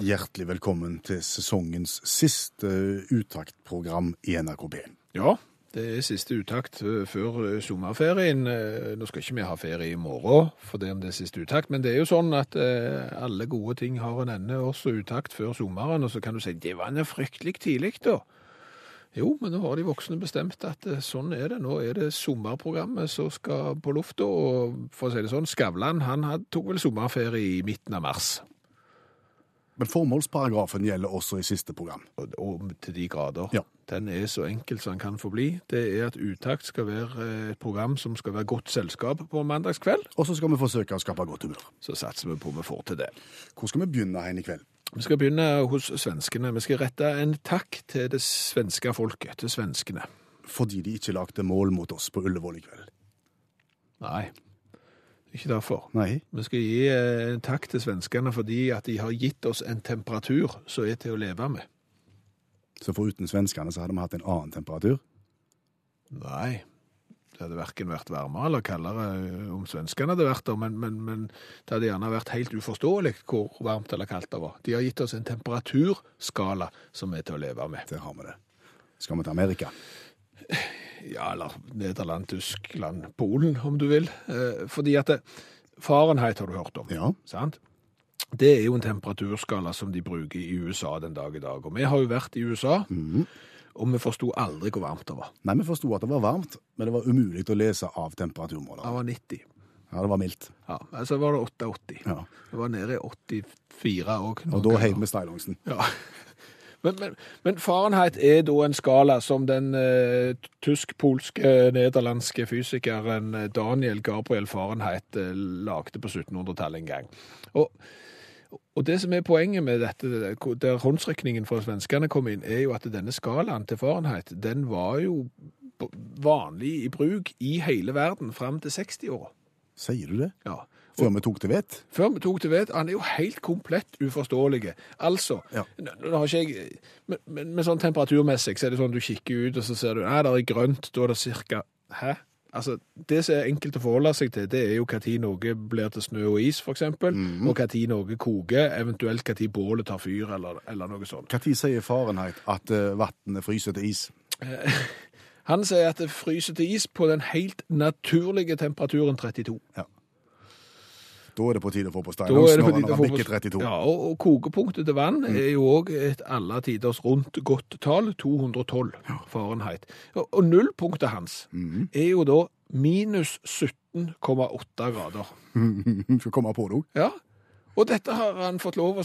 Hjertelig velkommen til sesongens siste uttaktprogram i NRK P1. Ja, det er siste uttakt eh, før eh, sommerferien. Eh, Nå skal ikke vi ha ferie i morgen, for det om det er siste uttakt, men det er jo sånn at eh, alle gode ting har en ende, også uttakt før sommeren, og så kan du si, det var fryktelig tidlig da. Jo, men nå har de voksne bestemt at eh, sånn er det. Nå er det sommerprogrammet som skal på lufta, og for å si det sånn, Skavlan, tok vel sommerferie i midten av mars. Men formålsparagrafen gjelder også i siste program. og, og til de grader. Ja. Den er så enkel som den kan få bli. Det er at Utakt skal være eh, et program som skal være godt selskap på mandagskveld. Og så skal vi forsøke å skape godt humør. Så satser vi på vi får til det. Hvor skal vi begynne hen i kveld? Vi skal begynne hos svenskene. Vi skal rette en takk til det svenske folket, til svenskene. Fordi de ikke lagde mål mot oss på Ullevål i kveld. Nei, ikke derfor. Nei. Vi skal gi eh, takk til svenskene fordi at de har gitt oss en temperatur som er til å leve med. Så foruten svenskene så hadde vi hatt en annen temperatur. Nei, det hadde hverken vært varmere eller kaldere eh, om svenskene hadde vært der, men, men, men det hadde gjerne vært helt uforståelig hvor varmt eller kaldt det var. De har gitt oss en temperaturskala som er til å leve med. Der har vi det. Skal vi til Amerika? Ja, eller Nederland, Tyskland, Polen, om du vil. Eh, fordi at det, Fahrenheit har du hørt om, Ja. sant? Det er jo en temperaturskala som de bruker i USA den dag i dag. Og vi har jo vært i USA, og vi forsto aldri hvor varmt det var. Nei, vi forsto at det var varmt, men det var umulig å lese av Det var 90. Ja, det var mildt. Ja, altså var det 88. Ja. Det var nede i 84 òg. Og da heiv vi stylongsen. Ja. Men, men, men Fahrenheit er da en skala som den eh, tysk-polske, nederlandske fysikeren eh, Daniel Gabriel Fahrenheit eh, lagde på 1700-tallet en gang. Og, og det som er poenget med dette, der håndsrekningen fra svenskene kom inn, er jo at denne skalaen til Fahrenheit, den var jo vanlig i bruk i hele verden fram til 60-åra. Sier du det? Ja. Før vi tok til vett? Før vi tok til vett. han er jo helt komplett uforståelig. Altså, Ja. nå, har ikke jeg, men, men, men sånn temperaturmessig, så er det sånn du kikker ut, og så ser du, nei, det er grønt, da er det cirka, hæ? Altså, det som er enkelt å forholde seg til, det er jo tid noe blir til snø og is, for eksempel, og tid noe koker, eventuelt tid bålet tar fyr, eller, eller noe sånt. Når sier Fahrenheit at uh, vannet fryser til is? Han sier at det fryser til is på den helt naturlige temperaturen 32. Da er det på tide å få på på når han har bikket 32. Ja, og, og kokepunktet til vann er jo òg et alle tiders rundt godt tall, 212 Fahrenheit. Og, og nullpunktet hans er jo da minus 17,8 grader. Skal komme på det òg. Ja, og dette har han fått lov å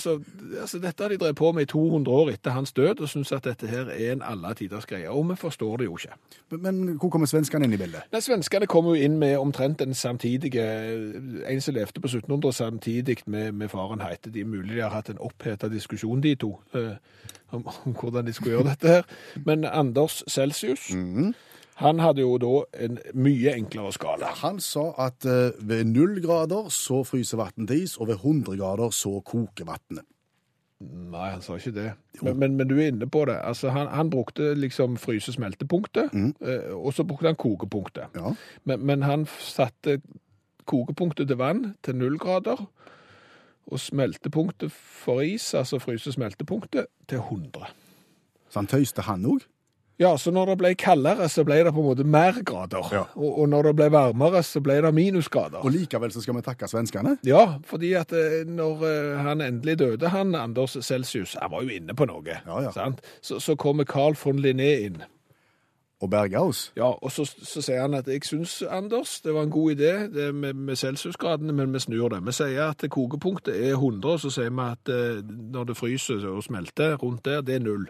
altså Dette har de drevet på med i 200 år etter hans død, og syns at dette her er en alle tiders greie. Og vi forstår det jo ikke. Men, men hvor kommer svenskene inn i bildet? Nei, Svenskene kom jo inn med omtrent den samtidige En som levde på 1700 samtidig med, med Fahrenheit. De er mulig de har hatt en oppheta diskusjon, de to, eh, om, om hvordan de skulle gjøre dette her. Men Anders Celsius han hadde jo da en mye enklere skala. Han sa at eh, ved null grader så fryser vann til is, og ved 100 grader så koker vannet. Nei, han sa ikke det. Men, men, men du er inne på det. Altså, han, han brukte liksom fryse-smeltepunktet, mm. og så brukte han kokepunktet. Ja. Men, men han satte kokepunktet til vann til null grader, og smeltepunktet for is, altså fryse-smeltepunktet, til 100. Så han tøyste han òg. Ja, så når det ble kaldere, så ble det på en måte mer grader. Ja. Og, og når det ble varmere, så ble det minusgrader. Og likevel så skal vi takke svenskene. Ja, fordi at eh, når eh, han endelig døde, han Anders Celsius, han var jo inne på noe, Ja, ja. sant? Så, så kommer Carl von Linné inn. Og berga oss. Ja, og så, så sier han at jeg syns, Anders, det var en god idé det med, med celsiusgradene, men vi snur det. Vi sier at kokepunktet er 100, og så sier vi at eh, når det fryser og smelter rundt der, det er null.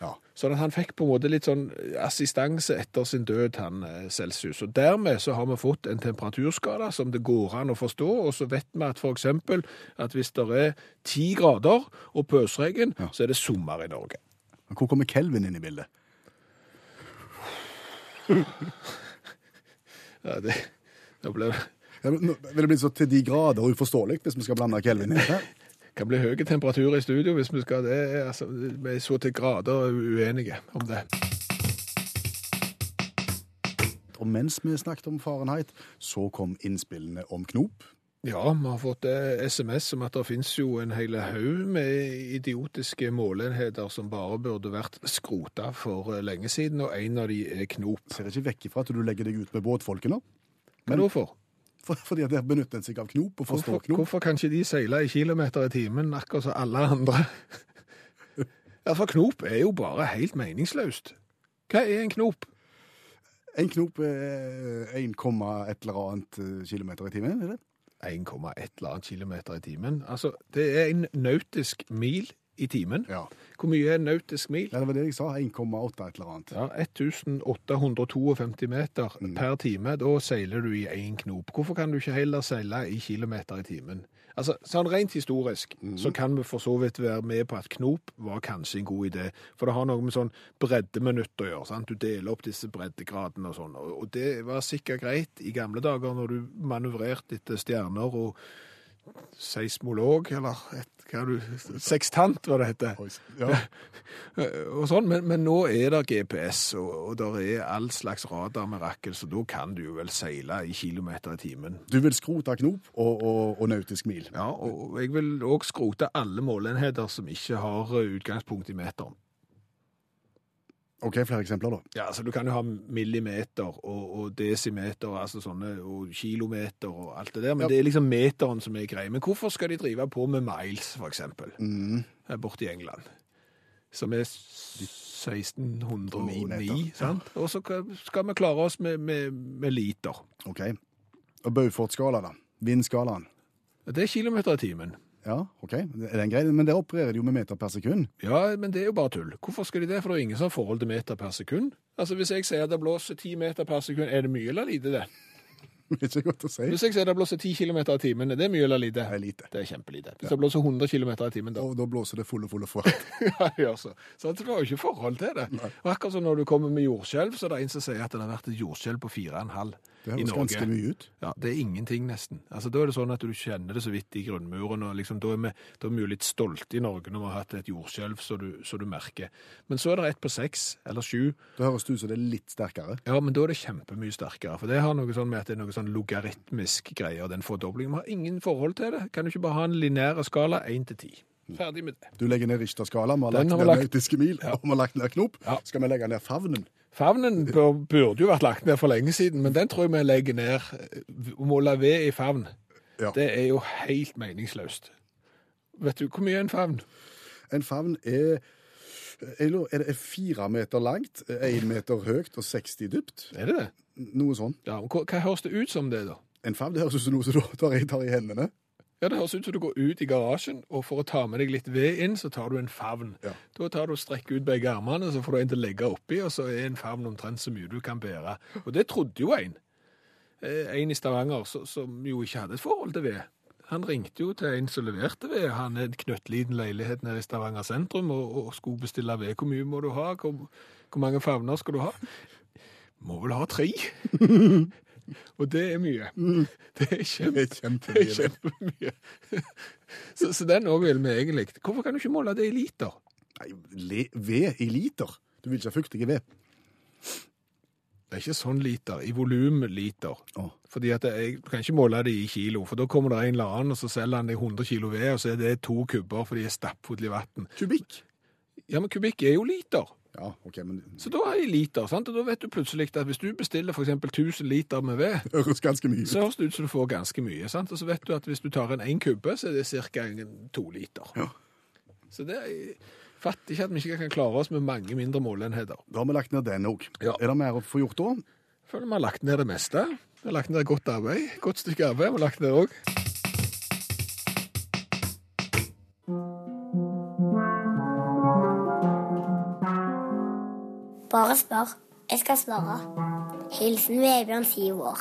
Ja. Sånn at han fikk på en måte litt sånn assistanse etter sin død, han eh, Celsius. Og dermed så har vi fått en temperaturskala som det går an å forstå, og så vet vi at eksempel at hvis det er ti grader og pøsregn, Ja. så er det sommer i Norge. Men Hvor kommer Kelvin inn i bildet? Ja, det, det ble... Vil det bli så til de grader uforståelig hvis vi skal blande Kelvin inn her? kan bli høye temperaturer i studio hvis vi skal det. Altså, vi er så til grader uenige om det. Og mens vi snakket om Fahrenheit, så kom innspillene om knop. Ja, vi har fått eh, SMS om at det finnes jo en hel haug med idiotiske måleenheter som bare burde vært skrota for eh, lenge siden, og en av de er knop. Ser ikke vekk ifra at du legger deg ut med båtfolkene. Men... Hva da for? For, fordi at der benytter en seg av knop og forstår Hvorfor, knop. hvorfor kan ikke de seile i kilometer i timen, akkurat som alle andre? Ja, for knop er jo bare helt meningsløst. Hva er en knop? En knop er 1, et eller annet eh, kilometer i timen, er det? 1,1 eller annet kilometer i timen. Altså, det er en nautisk mil i timen. Ja. Hvor mye er nautisk mil? ja, det var det jeg sa. 1,8 et eller annet. Ja, 1852 meter per time. Da seiler du i én knop. Hvorfor kan du ikke heller seile i kilometer i timen? Altså, sånn Rent historisk så kan vi for så vidt være med på at knop var kanskje en god idé. For det har noe med sånn breddeminutt å gjøre. sant? Du deler opp disse breddegradene og sånn. Og det var sikkert greit i gamle dager når du manøvrerte etter stjerner og seismolog, eller et, hva du, sekstant, hva det heter. Ja. Og sånn, men, men nå er det GPS, og, og det er all slags radarmirakel, så da kan du jo vel seile i kilometer i timen. Du vil skrote knop og, og, og nautisk mil. Ja, og jeg vil òg skrote alle måleenheter som ikke har eh, utgangspunkt i meteren. OK, flere eksempler, da. Ja, altså Du kan jo ha millimeter og, og desimeter altså sånne, og kilometer og alt det der, men Ja. det er liksom meteren som er greia. Men hvorfor skal de drive på med miles, for eksempel, Mm. her borte i England? Som er 1609, meter. sant? Og så skal vi klare oss med, med, med liter. OK. Og Beaufort-skala, da? Vindskalaen? Det er kilometer i timen. Ja, OK. Er den grei? Men der opererer de jo med meter per sekund. Ja, men det er jo bare tull. Hvorfor skal de det? For det er ingen som har forhold til meter per sekund. Altså, Hvis jeg sier det blåser ti meter per sekund, er det mye eller lite det? Det er ikke godt å si. Hvis jeg sier det blåser 10 kilometer i timen, er det mye eller lite? Det er lite. Det er kjempelite. Hvis det blåser 100 kilometer i timen, da Og da blåser det fulle, fulle fart. Ja, det gjør så. Så du har jo ikke forhold til det. Og akkurat som når du kommer med jordskjelv, så er det en som sier at det har vært et jordskjelv på 4,5 Det høres ganske mye ut. Ja, Det er ingenting, nesten. Altså, Da er det sånn at du kjenner det så vidt i grunnmuren. og liksom, Da er vi, da er vi jo litt stolte i Norge når vi har hatt et jordskjelv så du, så du merker. Men så er det ett på seks eller sju. Det høres ut som det er litt sterkere. Ja, men da er det kjempemye sterkere. For det har noe sånn med at det er noe sånn logaritmisk greier, den fordoblingen. Vi har ingen forhold til det. Kan du ikke bare ha en lineær skala 1 til 10? Ferdig med det. Du legger ned Richter-skala, vi har Den lagt har ned vi lagt- nautiske mil, og vi har lagt ned knop. Ja. Skal vi legge ned favnen? Favnen bør, burde jo vært lagt ned for lenge siden, men den tror jeg vi legger ned. Å måle ved i favn, Ja. det er jo helt meningsløst. Vet du hvor mye er en favn? En favn er er det- er fire meter langt, én meter høyt og 60 dypt? Er det det? Noe sånn. Ja, hva, hva høres det ut som det, da? En favn det høres ut som noe som du tar i, tar i hendene. Ja, Det høres ut som du går ut i garasjen, og for å ta med deg litt ved inn, så tar du en favn. Ja. Da tar du og strekker ut begge armene, så får du en til å legge oppi, og så er en favn omtrent så mye du kan bære. Og det trodde jo en. Eh, En i Stavanger så- som jo ikke hadde et forhold til ved. Han ringte jo til en som leverte ved. Han er en knøttliten leilighet nede i Stavanger sentrum og, og skulle bestille ved. Hvor mye må du ha? Hvor, hvor mange favner skal du ha? Må vel ha tre. og det er mye. Det er kjempe, Det er kjempemye. det kjempemye. så, så den òg vil vi egentlig. Hvorfor kan du ikke måle det i liter? Nei, le, ved i liter. Du vil ikke ha fuktige ved. Det er ikke sånn liter, i volumliter. Oh. Fordi at jeg, Du kan ikke måle det i kilo, for da kommer det en eller annen og så selger han deg 100 kilo ved, og så er det to kubber fordi de er stappfulle i vann. Kubikk. Ja, men kubikk er jo liter. Ja, OK, men Så da er det liter, sant? og da vet du plutselig at hvis du bestiller f.eks. 1000 liter med ved, høres ganske mye så høres det ut som du får ganske mye. sant? Og så vet du at hvis du tar en én kubbe, så er det ca. to liter. Ja. Så det er fatter ikke at vi ikke kan klare oss med mange mindre måleenheter. Da har vi lagt ned den òg. Ja. Er det mer å få gjort da? Jeg Føler vi har lagt ned det meste. Vi har lagt ned godt arbeid. Godt stykke arbeid vi har lagt ned òg. Bare spør. Jeg skal svare. Hilsen Vebjørn, syv år.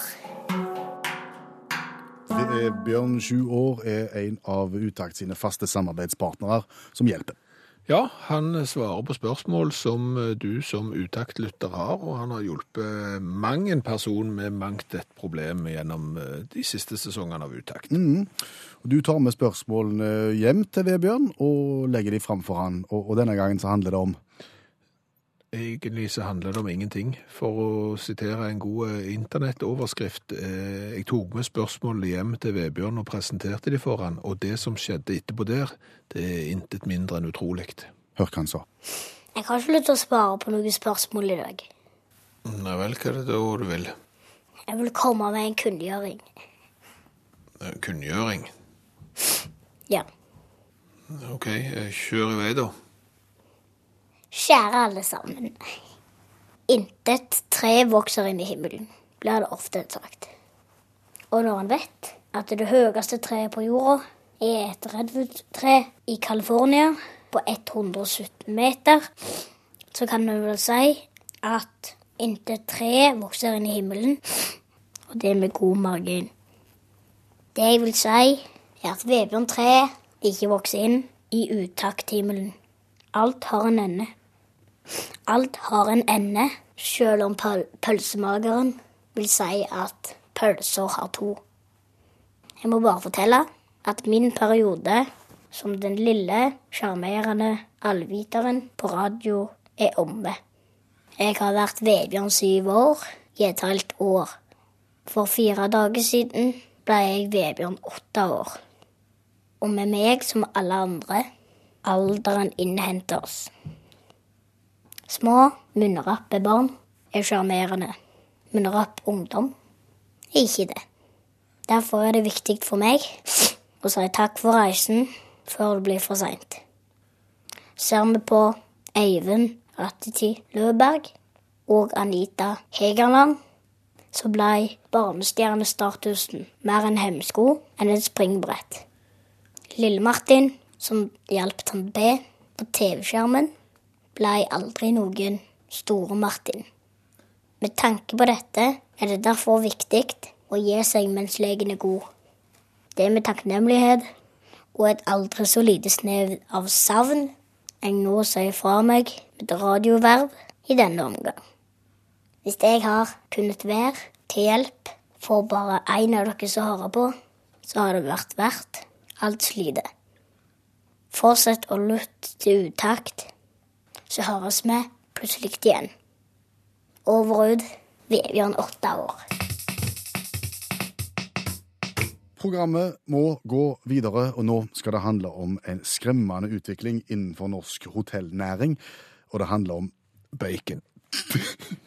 Bjørn, sju år, er en av Utakt sine faste samarbeidspartnere som hjelper. Ja, han svarer på spørsmål som eh, du som utaktlytter har, og han har hjulpet mang en person med mangt et problem gjennom eh, de siste sesongene av Utakt. Mm. Du tar med spørsmålene hjem til Vebjørn og legger de fram for han, og, og denne gangen så handler det om Egentlig så handler det om ingenting. For å sitere en god eh, internettoverskrift, eh, jeg tok med spørsmålet hjem til Vebjørn og presenterte de for han, og det som skjedde etterpå der, det er intet mindre enn utrolig. Hør hva han sa. Jeg har ikke lyst til å svare på noen spørsmål i dag. Nei vel, hva er det da du vil? Jeg vil komme med en kunngjøring. Eh, Kunngjøring? Ja. OK, eh, kjør i vei da. Kjære alle sammen. Intet tre vokser inn i himmelen, blir det ofte sagt. Og når en vet at det høyeste treet på jorda er et redwood-tre i California på 117 meter, så kan vi vel si at intet tre vokser inn i himmelen, og det med god margin. Det jeg vil si, er at vebjørn treet ikke vokser inn i utakthimmelen. Alt har en ende. Alt har en ende, selv om pøl pølsemageren vil si at pølser har to. Jeg må bare fortelle at min periode som den lille, sjarmerende allviteren på radio er omme. Jeg har vært Vebjørn syv år i et halvt år. For fire dager siden ble jeg Vebjørn åtte år. Og med meg som alle andre, alderen innhenter oss. Små, munnrappe barn er sjarmerende. Munnrapp ungdom er ikke det. Derfor er det viktig for meg å si takk for reisen før det blir for seint. Ser vi på Eivind Ratteti Løberg og Anita Hegerland, så ble barnestjernestatusen mer en hemsko enn et springbrett. Lille-Martin, som hjalp Tante B på TV-skjermen, ble aldri noen store Martin. Med tanke på dette er det derfor viktig å gi seg mens legen er god. Det med takknemlighet og et aldri så lite snev av savn jeg nå sier fra meg med radioverv i denne omgang. Hvis jeg har kunnet være til hjelp for bare én av dere som hører på, så har det vært verdt alt slitet. Fortsett å lytte til utakt, så høres vi plutselig igjen. Over og ut Vebjørn åtte år. Programmet må gå videre, og nå skal det handle om en skremmende utvikling innenfor norsk hotellnæring. Og det handler om Bacon.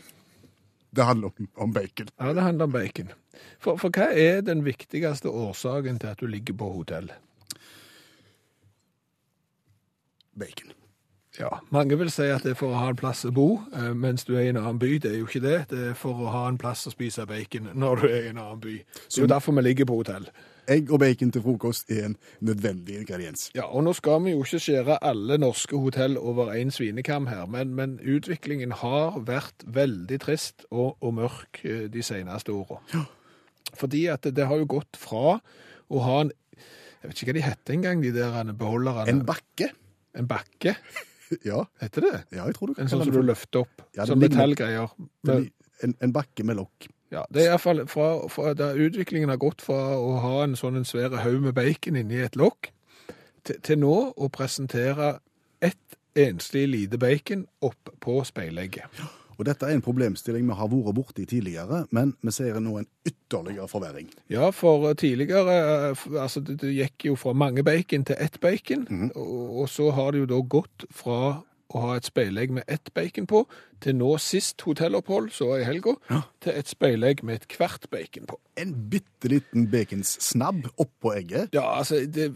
Det handler om, om bacon. Ja, det handler om bacon. For, for hva er den viktigste årsaken til at du ligger på hotell? Bacon. Ja, mange vil si at det er for å ha en plass å bo, eh, mens du er i en annen by. Det er jo ikke det. Det er for å ha en plass å spise bacon når du er i en annen by. Det er jo derfor vi ligger på hotell. Egg og bacon til frokost er en nødvendig ingrediens. Ja, og nå skal vi jo ikke skjære alle norske hotell over én svinekam her, men, men utviklingen har vært veldig trist og, og mørk eh, de seneste åra. Fordi at det, det har jo gått fra å ha en Jeg vet ikke hva de heter engang, de der beholderne. En bakke. En bakke, Ja, heter det? ja jeg tror du En sånn som du løfter opp. Ja, det sånn ligner- metallgreier. for- en, en bakke med lokk. Ja, det er iallfall fra, fra da utviklingen har gått fra å ha en sånn en svære haug med bacon inni et lokk, til, til nå å presentere ett enslig lite bacon opp på speilegget. Og dette er en problemstilling vi har vært borti tidligere, men vi ser nå en ytterligere forverring. Ja, for tidligere eh, altså det, gikk jo fra mange bacon til ett bacon, og, og så har det jo da gått fra å ha et speilegg med ett bacon på, til nå sist hotellopphold, så i helga, til et speilegg med et hvert bacon på. En bitte liten baconsnabb oppå egget. Ja, altså, det,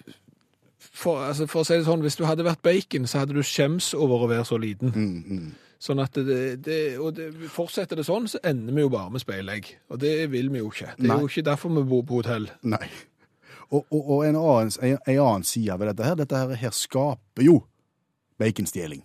for, altså, for å si det sånn, hvis du hadde vært bacon, så hadde du skjems over å være så liten. Sånn at det, det, og det, fortsetter det sånn, så ender vi jo bare med speilegg. Og det vil vi jo ikke. Det er Nei. jo ikke derfor vi bor på hotell. Nei. Og, og, og en, annen, en, en annen side ved dette her, dette her, her skaper jo baconstjeling.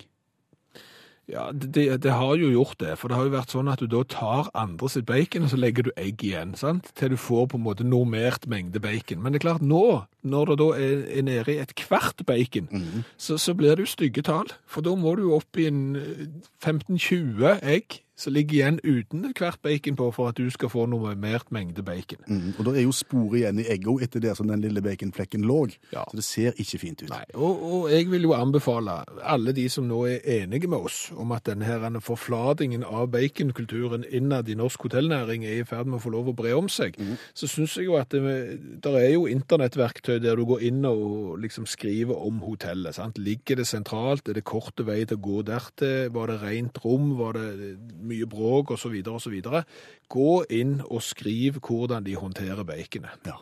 Ja, det, det, har jo gjort det, for det har jo vært sånn at du da tar andre sitt bacon, og så legger du egg igjen, sant? til du får på en måte normert mengde bacon. Men det er klart, nå, når det da er, er nede i et kvart bacon, så, så blir det jo stygge tall. For da må du jo opp i en eh, 15-20 egg som ligger igjen uten hvert bacon på for at du skal få normert mengde bacon. Mm. Og da er jo sporet igjen i egga etter der som den lille baconflekken lå. Ja. Så det ser ikke fint ut. Nei, og, og jeg vil jo anbefale alle de som nå er enige med oss om at denne her forfladingen av baconkulturen innad i norsk hotellnæring er i ferd med å få lov å bre om seg, så syns jeg jo at det, der er jo internettverktøy der du går inn og liksom skriver om hotellet. sant? Ligger det sentralt? Er det korte vei til å gå dertil? Var det rent rom? Var det mye bråk? Og så videre og så videre. Gå inn og skriv hvordan de håndterer baconet. Ja.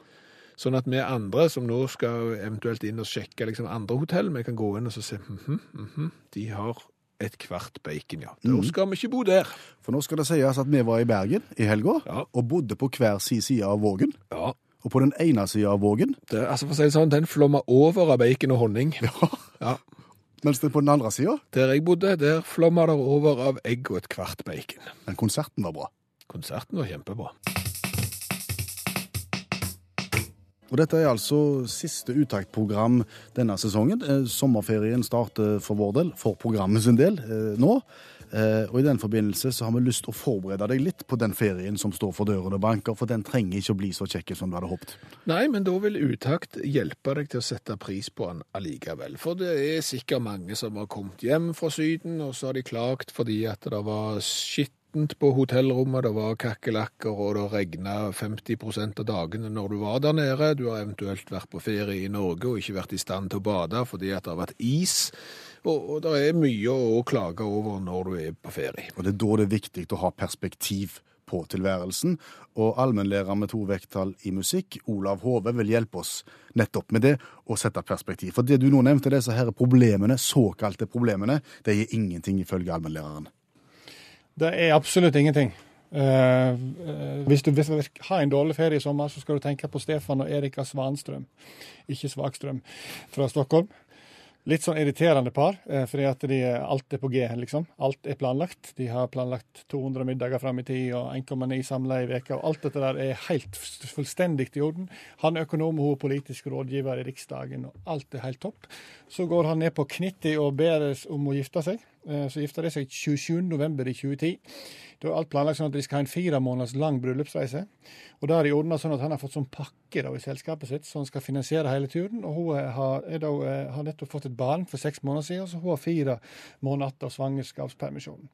Sånn at vi andre som nå skal eventuelt inn og sjekke liksom andre hotell, vi kan gå inn og så se mm -hmm, de har et kvart bacon, ja. Da skal vi ikke bo der. For nå skal det sies at vi var i Bergen i helga Ja. og bodde på hver sin side av Vågen. Ja, Og på den ene sida av Vågen, det, altså for å si det sånn, den flomma over av bacon og honning. Ja. Ja. Mens det på den andre sida Der jeg bodde, der flomma det over av egg og et kvart bacon. Men konserten var bra. Konserten var kjempebra. Og dette er altså siste uttaktprogram denne sesongen. Eh, Sommerferien starter for vår del, for programmet sin del, eh, nå. Eh, Og i den forbindelse så har vi lyst til å forberede deg litt på den ferien som står for døren og banker, for den trenger ikke å bli så kjekk som du hadde håpet. Nei, men da vil uttakt hjelpe deg til å sette pris på den allikevel. For det er sikkert mange som har kommet hjem fra Syden, og så har de klagt fordi at det var skittent på hotellrommet, det var kakkelakker, og det regna 50% av dagene når du var der nede. Du har eventuelt vært på ferie i Norge og ikke vært i stand til å bade fordi at det har vært is. Og, og det er mye å klage over når du er på ferie. Og det er da det er viktig å ha perspektiv på tilværelsen. Og allmennlærer med to vekttall i musikk, Olav Hove, vil hjelpe oss nettopp med det å sette perspektiv. For det du nå nevnte, disse her problemene, såkalte problemene, det gir ingenting ifølge allmennlæreren. Det er absolutt ingenting. Uh, uh, hvis du hvis du har en dårlig ferie i sommer, så skal du tenke på Stefan og Erika Svanstrøm, ikke Svakstrøm, fra Stockholm. Litt sånn irriterende par, eh, fordi at de, alt er på G, liksom. Alt er planlagt. De har planlagt 200 middager fram i tid og 1,9 samla i veka, og alt dette der er helt fullstendig i orden. Han er økonom, hun er politisk rådgiver i Riksdagen, og alt er helt topp. Så går han ned på knittet og ber om å gifte seg. Eh, Så gifter de seg 27.11. i 2010. Da er alt planlagt sånn at de skal ha en fire måneders lang bryllupsreise. Og da har de ordna sånn at han har fått sånn pakke da, i selskapet sitt, så han skal finansiere hele turen. Og hun er, har, da, eh, har nettopp fått et barn for seks måneder siden, så hun har fire måneder av svangerskapspermisjonen.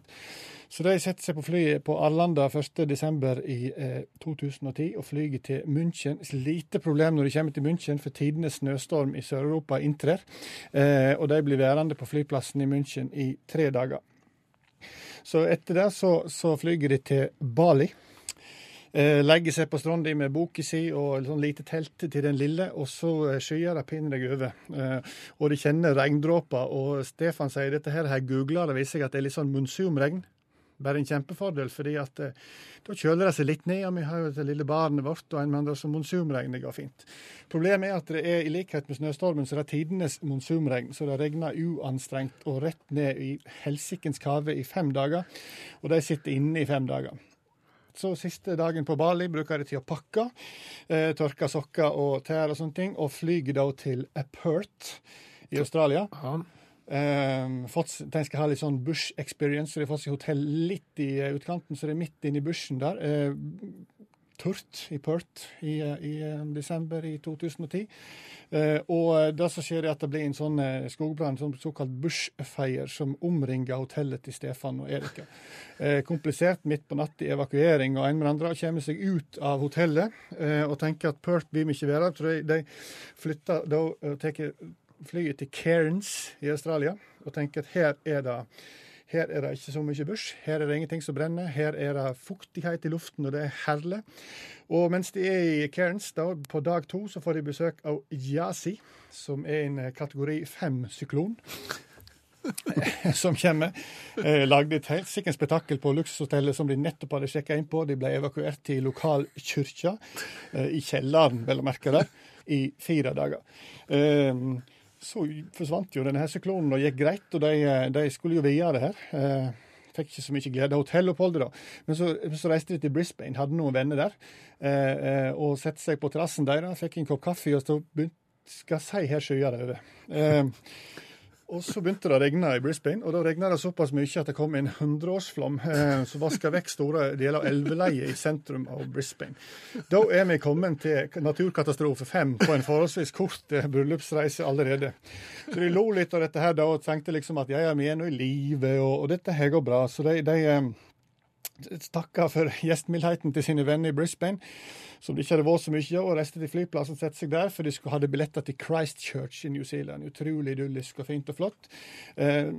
Så de setter seg på flyet på Arlanda 1.12. i eh, 2010 og flyger til München. Lite problem når de kommer til München, for tidenes snøstorm i Sør-Europa inntrer. Eh, og de blir værende på flyplassen i München i tre dager. Så etter det så, så flyger de til Bali. Eh, legger seg på stranda med boka si og sånn lite telt til den lille, og så eh, skyer det pinadø over. Eh, og de kjenner regndråper, og Stefan sier dette her har jeg det viser seg at det er litt sånn monsumregn. Bare en kjempefordel, fordi at eh, da kjøler det seg litt ned. og Vi har jo det lille barnet vårt, og en med som monsumregn går fint. Problemet er at det er i likhet med snøstormen, så det er tidenes monsumregn. Så det regner uanstrengt og rett ned i helsikens kave i fem dager. Og de sitter inne i fem dager. Så siste dagen på Bali bruker de til å pakke, eh, tørke sokker og tær og sånne ting, og flyr da til Perth i Australia. Ja. Eh, fått, de skal ha litt sånn bush experience, så de har fått seg hotell litt i eh, utkanten, så det er midt inne i bushen der. Eh, Turt i Perth i, eh, i eh, desember i 2010. Eh, og det som skjer er at det blir en sånn skogbrann, skogbrann, sånn såkalt bushfire, som omringer hotellet til Stefan og Erika. Eh, komplisert midt på natta evakuering, og en med andre andre kommer seg ut av hotellet og tenker at Perth blir ikke være. Så de, de flytter da og tar flyet til Cairns i Australia og tenker at her er det her er det ikke så mye bush, her er det ingenting som brenner, her er det fuktighet i luften, og det er herlig. Og mens de er i Cairns, da, på dag to, så får de besøk av Yasi, som er en kategori fem-syklon. som kommer. Eh, lagde et helt sikkert spetakkel på luksushotellet som de nettopp hadde sjekka inn på. De ble evakuert til lokalkirka, eh, i kjelleren, vel å merke det, i fire dager. Eh, så forsvant jo denne hesseklonen og gikk greit, og de, de skulle jo videre her. Eh, fikk ikke så mye glede av hotelloppholdet, da. Men så, så, reiste de til Brisbane, hadde noen venner der, eh, eh, og satte seg på terrassen deres, fikk en kopp kaffe, og så begynte skal si her skyer det over. Eh, og så begynte det å regne i Brisbane, og da regna det såpass mye at det kom en hundreårsflom eh, som vaska vekk store deler av elveleiet i sentrum av Brisbane. Da er vi kommet til naturkatastrofe fem på en forholdsvis kort eh, bryllupsreise allerede. Så de lo litt av dette her da og tenkte liksom at ja, ja, vi er nå i live, og, og, dette her går bra. Så de, de eh, takka for gjestmildheten til sine venner i Brisbane, som det ikke hadde vært så mye, og reiste til flyplassen og satte seg der, for de skulle hadde billetter til Christchurch i New Zealand. Utrolig idyllisk og fint og flott. Eh,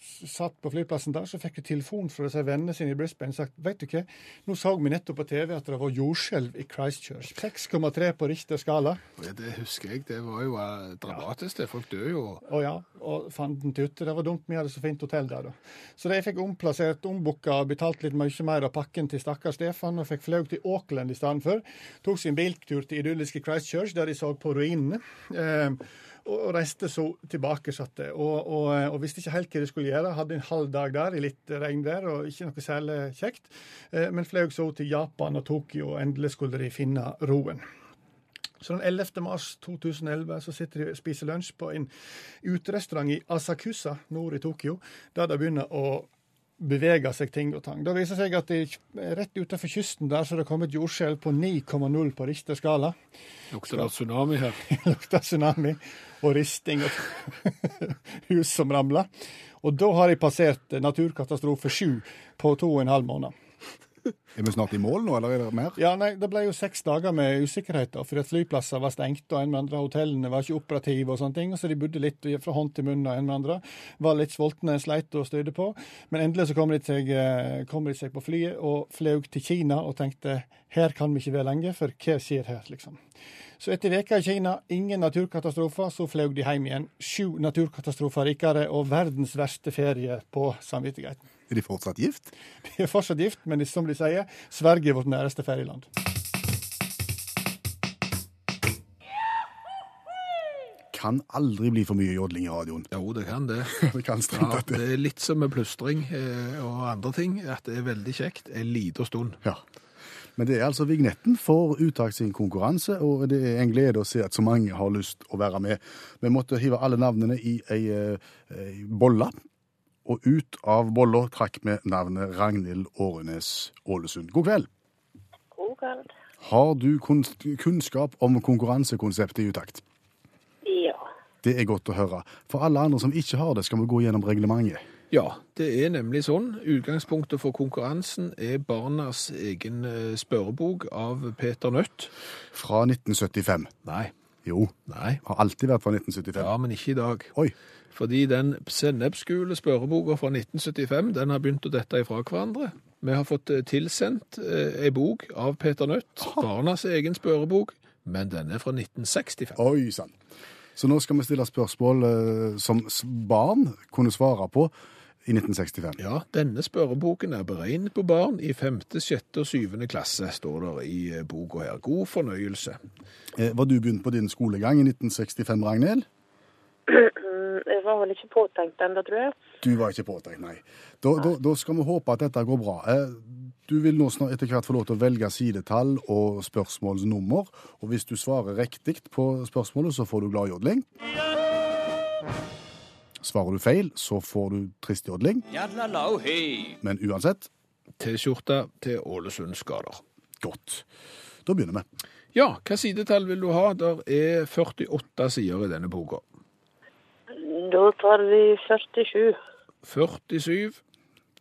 satt på flyplassen der, så fikk jeg telefon fra disse vennene sine i Brisbane og sagt vet du hva, nå så vi nettopp på TV at det var jordskjelv i Christchurch. 6,3 på Richter skala. Ja, det husker jeg. Det var jo uh, dramatisk. det. Folk dør jo. Å ja. Og fanden tutte. Det var dumt vi hadde så fint hotell der, da. Så de fikk omplassert, ombooka og betalt litt mye mer av pakken til stakkar Stefan, og fikk fløy til Auckland i stedet for. Tok sin biltur til idylliske Christchurch, der de så på ruinene. Eh, og reiste så tilbake. Satte. Og, og, og, visste ikke helt hva de skulle gjøre. Hadde en halv dag der i litt regnvær og ikke noe særlig kjekt. Eh, men fløy så til Japan og Tokyo, og endelig skulle de finne roen. Så den 11. mars 2011 så sitter de og spiser lunsj på en uterestaurant i Asakusa nord i Tokyo, der de begynner å beveger seg ting og tang. Det viser seg at det, rett utenfor kysten der så det kommet jordskjelv på 9,0 på Richter skala. Lukter det tsunami her? Lukter tsunami og risting og hus som ramler. Og da har jeg passert naturkatastrofe 7 på to og en halv måned. Er vi snart i mål nå, eller er det mer? Ja, nei, Det ble jo seks dager med usikkerhet, da, fordi at flyplasser var stengt, og en med andre hotellene var ikke operative, og sånne ting, så de bodde litt fra hånd til munn, og en med andre var litt sultne, sleit og støyde på. Men endelig så kom de, seg, eh, kom de seg på flyet og fløy til Kina og tenkte her kan vi ikke være lenge, for hva skjer her, liksom. Så etter veka i Kina, ingen naturkatastrofer, så fløy de hjem igjen. Sju naturkatastrofer rikere og verdens verste ferie på samvittigheten. Er de fortsatt gift? De er fortsatt gift, men som de sier, Sverige er vårt næreste ferieland. kan aldri bli for mye jodling i radioen. Jo, det kan det. det, kan ja, det er litt som med plystring eh, og andre ting. At det er veldig kjekt en liten stund. Ja. Men det er altså vignetten for Uttak sin konkurranse, og det er en glede å se at så mange har lyst å være med. Vi måtte hive alle navnene i ei, eh, ei bolle og ut av bolla trakk vi navnet Ragnhild Årenes Ålesund. God kveld. God kveld. Har du kunnskap om konkurransekonseptet i Utakt? Ja. Det er godt å høre. For alle andre som ikke har det, skal vi gå gjennom reglementet. Ja, det er nemlig sånn. Utgangspunktet for konkurransen er barnas egen eh, spørrebok av Peter Nødt. Fra 1975. Nei. Jo. Nei. Har alltid vært fra 1975. Ja, men ikke i dag. Oi. Fordi den sennepsgule spørreboka fra 1975 den har begynt å dette ifra hverandre. Vi har fått tilsendt tilsendt eh, bok av Peter Nødt, barnas egen spørrebok, men den er fra 1965. Oi sann. Så nå skal vi stille spørsmål eh, som barn kunne svare på i 1965. Ja, denne spørreboken er beregnet på barn i 5., 6. og 7. klasse, står det i eh, boka her. God fornøyelse. Eh, var du begynt på din skolegang i 1965, Ragnhild? Var vel ikke påtenkt ennå, tror jeg. Du var ikke påtenkt, nei. Da, da, da, skal vi håpe at dette går bra. Eh, du vil nå snart etter hvert få lov til å velge sidetall og spørsmålsnummer. Og hvis du svarer riktig på spørsmålet, så får du gladjodling. Svarer du feil, så får du tristjodling. Men uansett T-skjorte til Ålesund-skader. Godt. Da begynner vi. Ja, hva sidetall vil du ha? Der er 48 sider i denne boka. Da tar vi 47. 47.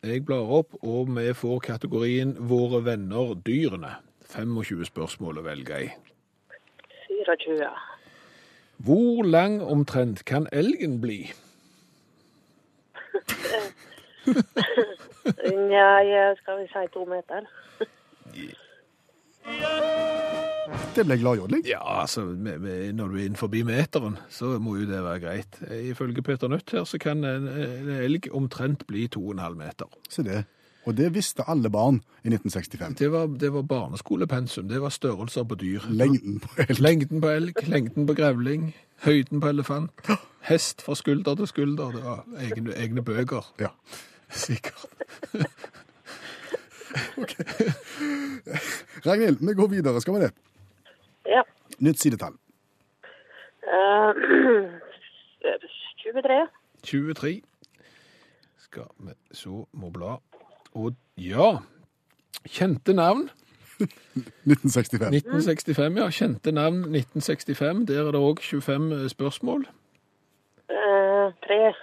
Jeg blar opp, og vi får kategorien Våre venner dyrene. 25 spørsmål å velge i. 24. Hvor lang omtrent kan elgen bli? Nja, skal vi si to meter? Det ble gladjodling. Ja, altså, når du er innenfor meteren, så må jo det være greit. Ifølge Peter Nødt her, så kan en, en elg omtrent bli 2,5 meter. Se det. Og det visste alle barn i 1965. Det var, det var barneskolepensum. Det var størrelser på dyr. Lengden på elg. Lengden på elg, lengden på grevling, høyden på elefant, Hest fra skulder til skulder. Det var egne, egne bøker. Ja. Sikkert. Ragnhild, vi går videre, skal vi det? Ja. Nytt sidetall. Uh, 23. 23. Skal vi så må bla. Og ja, kjente navn. 1965. 1965, ja. Kjente navn 1965. Der er det òg 25 spørsmål. Eh, 3.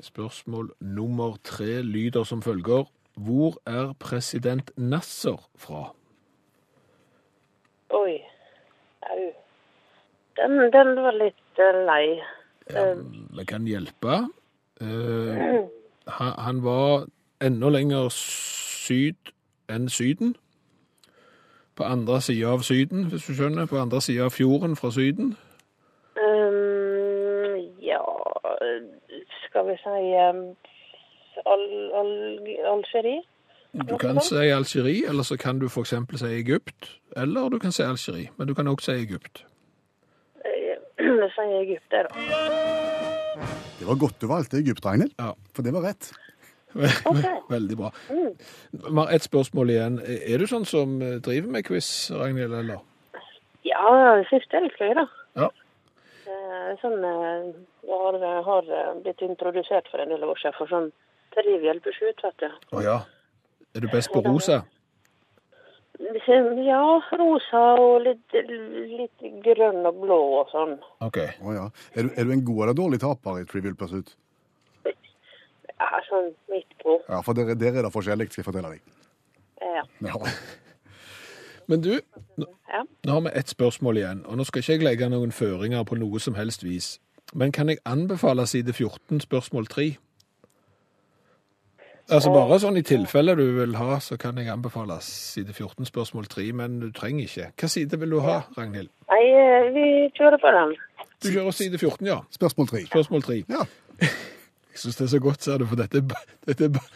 Spørsmål nummer tre lyder som følger. Hvor er president Nasser fra? Oi. Au. Den, den var litt uh, lei. Ja, vi kan hjelpe. Uh, han, han var enda lenger syd enn Syden. På andre sida av Syden, hvis du skjønner. På andre sida av fjorden fra Syden. Um, ja Skal vi si um, Al, Al, Algerie? Du kan si Algerie, eller så kan du f.eks. si Egypt. Eller du kan si Algerie, men du kan også si Egypt. Eh, Vi sier Egypt, det, da. Det var godt du valgte Egypt, Ragnhild. Ja. For det var rett. Ok. Veldig bra. Vi har ett spørsmål igjen. Er du sånn som eh, driver med quiz, Ragnhild, eller? Ja, det siste det er litt gøy, da. Ja. Eh, Sånn, eh, jeg har, eh, blitt introdusert for en del år siden for sånn trivial pursuit, vet du. Å ja. Er du best på rosa? Ja, rosa og litt, litt grønn og blå og sånn. OK. Oh, ja. Er du, er du en god eller dårlig taper i Trivial Pursuit? Ja, sånn midt på. Ja, for der, der er det forskjellig, skal jeg fortelle deg. Ja. Ja. Men du, nå, Ja. nå har vi ett spørsmål igjen, og nå skal ikke jeg legge noen føringer på noe som helst vis. Men kan jeg anbefale side 14, spørsmål 3? Altså bare sånn i tilfelle du vil ha, så kan jeg anbefale side 14, spørsmål 3, men du trenger ikke. Hva side vil du ha, Ragnhild? Nei, eh, vi kjører på den. Du kjører side 14, ja. Spørsmål 3. Spørsmål 3. Ja. Jeg syns det er så godt, ser du, for dette, dette, er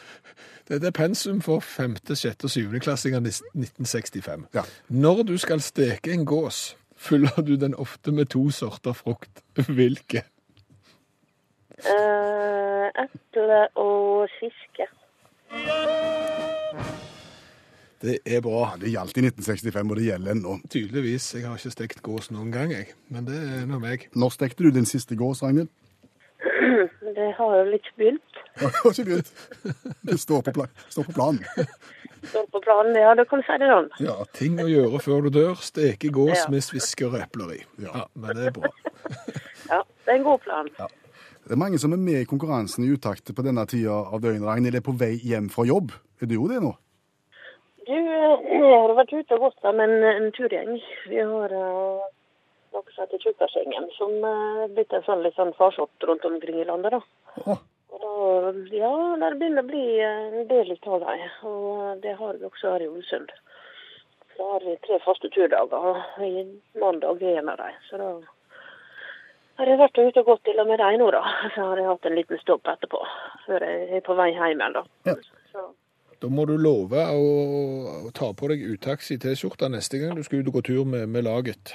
dette er pensum for 5., 6. og 7. klassinger 1965. Ja. Når du skal steke en gås, fyller du den ofte med to sorter frukt. Hvilke? Eh, eple og fiske. Det er bra. Ja, Det gjaldt i 1965, og det gjelder ennå. Tydeligvis. Jeg har ikke stekt gås noen gang, jeg. Men det er nå meg. Når stekte du din siste gås, Ragnhild? Det har jeg jo litt begynt. Jeg har ikke begynt. Det står på, pla står på planen. Står på planen, ja, da kan du si det sånn. Ja, ting å gjøre før du dør. Steke gås Ja. med svisker og epler i. Ja. Ja, men det er bra. Ja, det er en god plan. Det er mange som er med i konkurransen i utakt på denne tida av døgnet. Ragnhild er på vei hjem fra jobb. Er du jo det nå? Du, eh, jeg har vært ute og gått der med en, en turgjeng. Vi har uh, noe som heter Tjukkasgjengen, som er uh, blitt en sånn litt sånn farsott rundt omkring i landet, da. Oh. Og ja, det begynner å bli eh, en del av dem, og eh, det har vi også her i Ålesund. Da har vi tre faste turdager, og i mandag er en av dem. Så da har jeg vært ute og gått til og med deg nå, da. Så har jeg hatt en liten stopp etterpå, før jeg er på vei hjem igjen, da. Ja. Da må du love å, ta på deg utakts i T-skjorta neste gang du skal ut og gå tur med, med laget.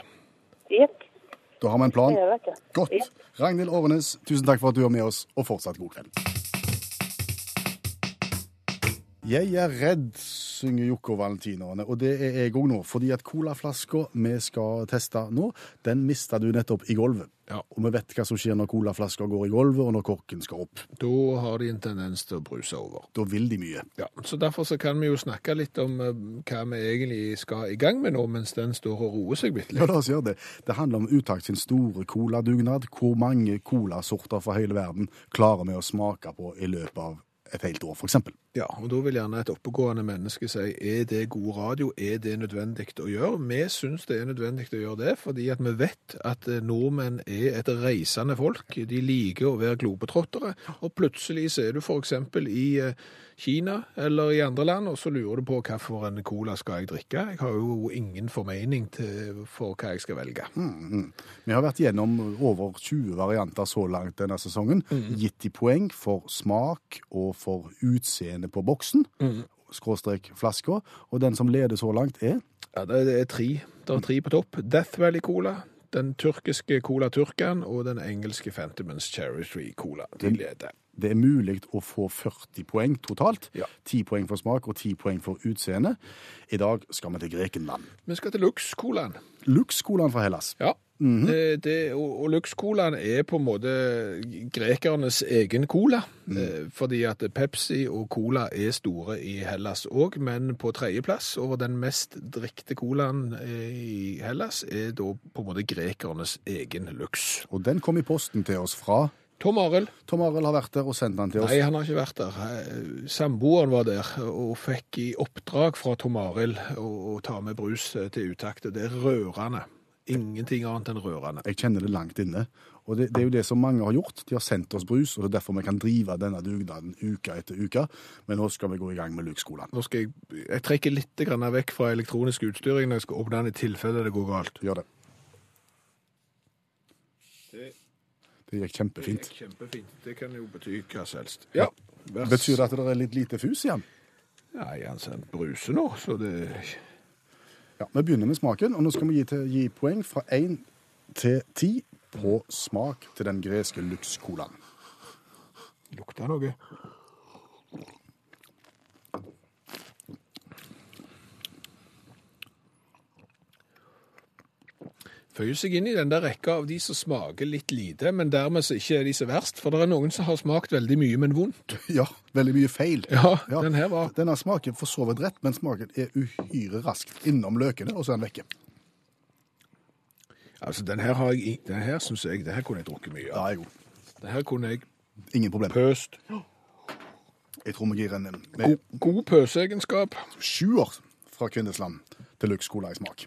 jepp, Da har vi en plan. det. Godt. Ja. Ragnhild Årenes, tusen takk for at du er med oss, og fortsatt god kveld. Jeg er redd, synger Jokke og valentinerne, og det er jeg òg nå. Fordi at colaflaska vi skal teste nå, den mista du nettopp i gulvet. Ja. Og vi vet hva som skjer når colaflaska går i gulvet, og når korken skal opp. Da har de en tendens til å bruse over. Da vil de mye. Ja, så Derfor så kan vi jo snakke litt om eh, hva vi egentlig skal i gang med nå, mens den står og roer seg bitte Ja, la oss gjøre det. Det handler om Utakt sin store coladugnad. Hvor mange colasorter fra hele verden klarer vi å smake på i løpet av et helt år, f.eks. Ja, og Da vil gjerne et oppegående menneske si er det god radio, er det nødvendig å gjøre? Vi syns det er nødvendig å gjøre det, fordi at vi vet at eh, nordmenn er et reisende folk. De liker å være globetrottere. Og plutselig så er du f.eks. i eh, Kina eller i andre land, og så lurer du på hvilken cola skal jeg drikke. Jeg har jo ingen formening til, for hva jeg skal velge. Vi har vært gjennom over 20 varianter så langt denne sesongen. Gitt de poeng for smak og for utseende på boksen, skråstrek flaska. Og den som leder så langt er Ja, det det er tre. Det er tre på topp. Death Valley Cola, Den tyrkiske Cola Turkan og den engelske Fentimans Cherry Tree Cola. De leder. Det er mulig å få 40 poeng totalt. Ja. 10 poeng for smak og 10 poeng for utseende. I dag skal vi til Grekenland. Vi skal til Lux-colaen. Lux-colaen fra Hellas. Ja. Det, det, og og Lux-colaen er på en måte grekernes egen cola. Eh, fordi at Pepsi og Cola er store i Hellas òg, men på tredjeplass over den mest drikte colaen eh, i Hellas er da på en måte grekernes egen Lux. Og den kom i posten til oss fra Tom Arild. Tom Arild har vært der og sendt den til oss. Nei, han har ikke vært der. Eh, Samboeren var der og fikk i oppdrag fra Tom Arild å, ta med brus til utakt. Det er rørende. Ingenting annet enn rørende. Jeg kjenner det langt inne. Og det, det er jo det som mange har gjort. De har sendt oss brus, og det er derfor vi kan drive denne dugnaden uke etter uke. Men nå skal vi gå i gang med Lux-colaen. Nå skal jeg, jeg trekker litt grann vekk fra elektronisk utstyring når jeg skal åpne den i tilfelle det går galt. Gjør det. Det gikk kjempefint. Det gikk kjempefint. Det kan jo bety hva som helst. Ja. Betyr det at det er litt lite fus igjen? Nei, han sendt bruse nå, så det Ja, Vi begynner med smaken, og nå skal vi gi, til, gi poeng fra 1 til 10 på smak til den greske Lux-colaen. lukter noe. Føyer seg inn i den der rekka av de som smaker litt lite, men dermed så ikke er de så verst. For det er noen som har smakt veldig mye, men vondt. Ja, veldig mye feil. Ja, den her var Denne smaken for så vidt rett, men smaken er uhyre raskt innom løkene, og så er den vekke. Altså, den her har jeg Den her syns jeg det her kunne jeg drukket mye Ja, av. Ja, god. Den her kunne jeg Ingen problem. pøst. Jeg tror vi gir en God, med god pøseegenskap. sjuer fra Kvinnesland til Lux-cola i smak.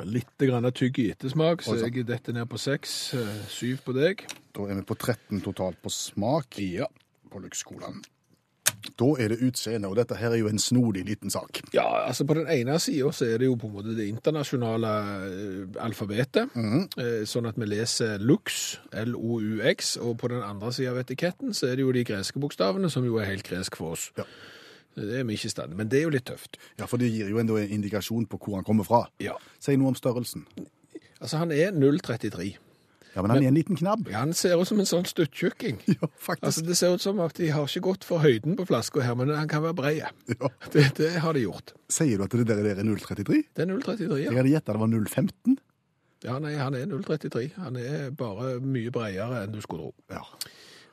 Litt grann tygg i ettersmak, så jeg detter ned på seks. eh, Syv på deg. Da er vi på 13 totalt på smak Ja. på Lux-colaen. Da er det utseende, og dette her er jo en snodig liten sak. Ja, altså på den ene sida så er det jo på en måte det internasjonale alfabetet, alfabetet. -hmm. Sånn at vi leser Lux, L-O-U-X, og på den andre sida av etiketten så er det jo de greske bokstavene, som jo er helt gresk for oss. Ja. Det er vi ikke i stand Men det er jo litt tøft. Ja, for det gir jo enda en indikasjon på hvor han kommer fra. Ja. Si noe om størrelsen. Altså, han er 0,33. Ja, men han er en liten knabb. Ja, han ser ut som en sånn stuttjukking. Ja, faktisk. Altså, det ser ut som at de har ikke gått for høyden på flaska her, men han kan være brei. Ja. Det, det har de gjort. Sier du at det der er 033? Det er 0,33, ja. Jeg hadde gjetta det var 015. Ja, nei, han er 0,33. Han er bare mye bredere enn du skulle tro. Ja.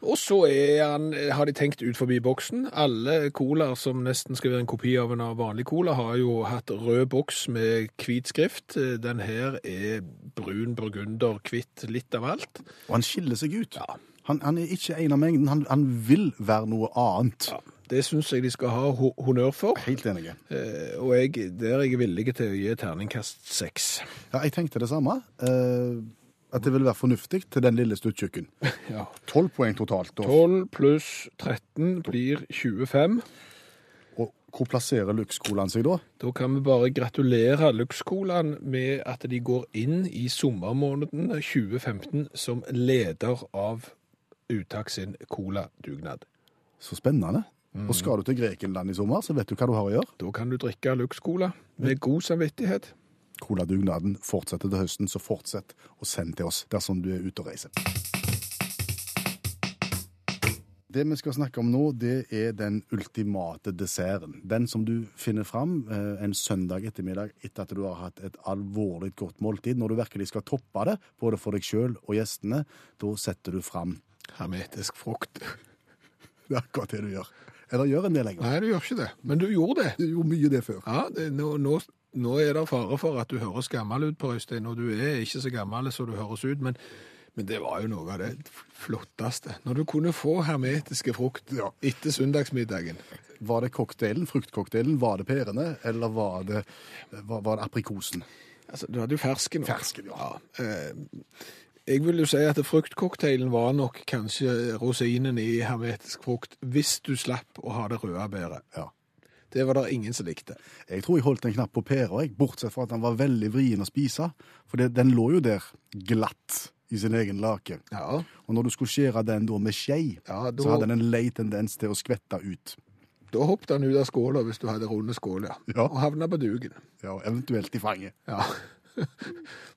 Og så han, har de tenkt ut forbi boksen. Alle colaer som nesten skal være en kopi av en vanlig cola, har jo hatt rød boks med hvit skrift. Den her er brun, burgunder, hvitt, litt av alt. Og han skiller seg ut. Ja. Han, han er ikke en av mengden. Han, han vil være noe annet. Det syns jeg de skal ha honnør for. Helt enig. Eh, Og jeg, der er jeg villig til å gi terningkast seks. Ja, jeg tenkte det samme. eh, at det ville være fornuftig til den lille stuttjukken. Ja. 12 poeng totalt. Da. 12 pluss 13 blir 25. Og hvor plasserer Lux-colaen seg da? Da kan vi bare gratulere Lux-colaen med at de går inn i sommermåneden 2015 som leder av Uttak sin cola-dugnad. Så spennende. Og skal du til Grekenland i sommer, så vet du hva du har å gjøre. Da kan du drikke Lux-cola med god samvittighet. Coladugnaden fortsetter til høsten, så fortsett å sende til oss dersom du er ute og reiser. Det vi skal snakke om nå, det er den ultimate desserten. Den som du finner fram eh, en søndag ettermiddag etter at du har hatt et alvorlig godt måltid. Når du virkelig skal toppe det, både for deg sjøl og gjestene, da setter du fram Hermetisk frukt. Det er akkurat det du gjør. Eller gjør en det lenger. Nei, du gjør ikke det. Men du gjorde det. Du gjorde mye det før. Ja, det, nå, nå, nå er det fare for at du høres gammel ut på Øystein, og du er ikke så gammel som du høres ut, men, men det var jo noe av det flotteste. Når du kunne få hermetiske frukt Ja. etter søndagsmiddagen. Var det cocktailen, fruktcocktailen, var det pærene, eller var det, var, var det aprikosen? Altså, du hadde jo fersken. også. Fersken, ja. ja. jeg vil jo si at fruktcocktailen var nok kanskje rosinen i hermetisk frukt, hvis du slapp å ha det røde bæret. Ja. Det var det ingen som likte. Jeg tror jeg holdt en knapp på pæra, bortsett fra at den var veldig vrien å spise. For det, den lå jo der glatt i sin egen lake. Ja, Og når du skulle skjære den da med skje, Ja, da- så hadde den en lei tendens til å skvette ut. da hoppet den ut av skåla hvis du hadde runde skål, ja. Og havna på duken. Ja, eventuelt i fanget. Ja.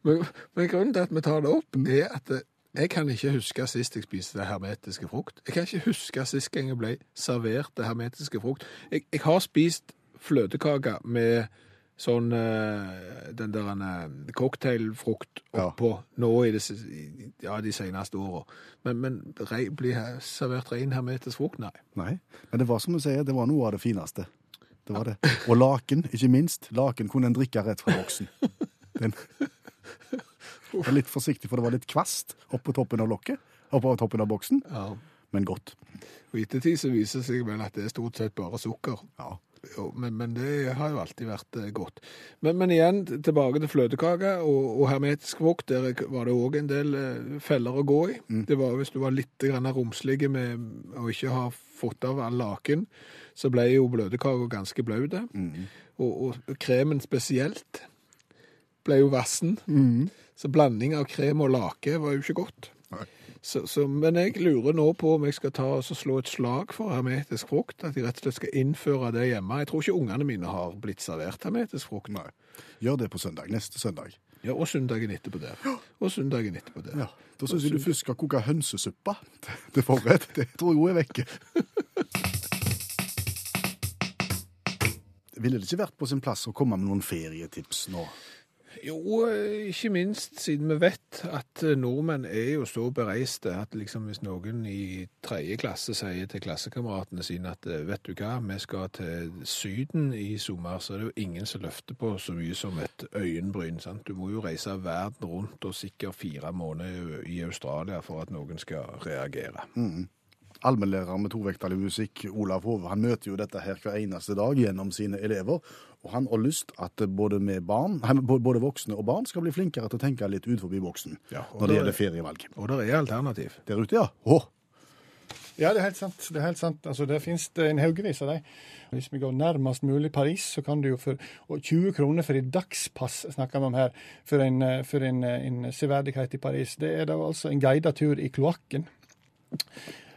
Men, men grunnen til at vi tar det opp, er at eh, jeg kan ikke huske sist jeg spiste det hermetiske frukt. Jeg kan ikke huske sist gang jeg ble servert det hermetiske frukt. Jeg, jeg har spist fløtekake med sånn eh, den der eh, cocktailfrukt Ja. oppå nå i det, ja, de seneste åra. Men, men rei, bli her- servert ren hermetisk frukt, nei. Nei, men det var som du sier, det var noe av det fineste. Det var det. Og laken, ikke minst. Laken kunne en drikke rett fra boksen. Den. Jeg er litt forsiktig, for det var litt kvast oppå toppen av lokket. Oppå toppen av boksen, Ja. men godt. Og i ettertid så viser det seg vel at det er stort sett bare sukker. Ja. Jo, men, men det har jo alltid vært eh, godt. Men, men igjen, tilbake til fløtekake og, og hermetisk wok. Der var det òg en del eh, feller å gå i. Det var Hvis du var litt romslig med å ikke ha fått av all laken, så ble jo bløtkaka ganske blaut. Og, og kremen spesielt ble jo vassen. Så blanding av krem og lake var jo ikke godt. Så, så, men jeg lurer nå på om jeg skal ta og slå et slag for hermetisk frukt. At jeg rett og slett skal innføre det hjemme. Jeg tror ikke ungene mine har blitt servert hermetisk frukt. Nei. Gjør det på søndag. Neste søndag. Ja, Og søndagen etterpå der. Og søndagen etterpå der. Ja. Da syns jeg du først skal koke hønsesuppa til forrett. Det tror jeg hun er vekke. Ville det ikke vært på sin plass å komme med noen ferietips nå? Jo, eh, ikke minst siden vi vet at eh, nordmenn er jo så bereiste at liksom hvis noen i tredje klasse sier til klassekameratene sine at eh, vet du hva, vi skal til Syden i sommer, så er det jo ingen som løfter på så mye som et øyenbryn. sant? Du må jo reise verden rundt og sikkert fire måneder i Australia for at noen skal reagere. Allmennlærer med tovektig musikk, Olav Hove, han møter jo dette her hver eneste dag gjennom sine elever. Og han har lyst at både, med barn, både voksne og barn skal bli flinkere til å tenke litt ut forbi boksen Ja, når det gjelder ferievalg. Og det er alternativ. Der ute, ja. Å, Ja, det er helt sant. Det er helt sant. Altså, Der finnes det en haugevis av dem. Hvis vi går nærmest mulig Paris, så kan du jo for og 20 kroner for et dagspass snakker vi om her, for en, for en, en severdighet i Paris. Det er da altså en guidet tur i kloakken.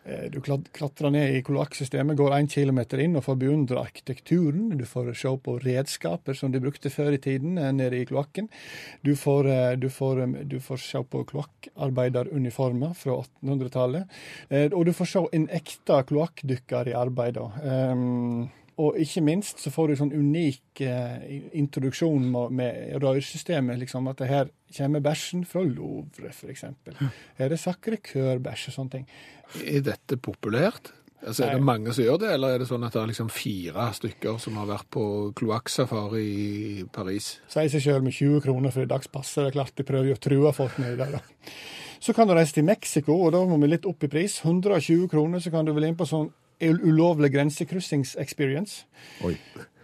Eh, Du klatrer ned i kloakksystemet, går én kilometer inn og får beundre arkitekturen. Du får se på redskaper som de brukte før i tiden eh, nede i kloakken. Du får, eh, du du får se på kloakkarbeideruniformer fra 1800-tallet. Eh, Og du får se en ekte kloakkdykker i arbeid. Og ikke minst så får du en sånn unik eh, introduksjon med, med rørsystemet. liksom At det her kommer bæsjen fra Louvre, f.eks. Her er Sacré-Cœur-bæsj og sånne ting. Er dette populært? Altså, er det mange som gjør det, eller er det sånn at det er liksom fire stykker som har vært på kloakksafari i Paris? Sier seg sjøl med 20 kroner for et dagspass. så Det er klart de prøver å true folk med det. da. Så kan du reise til Mexico, og da må vi litt opp i pris. 120 kroner, så kan du vel inn på sånn ulovlig grensekryssings-experience.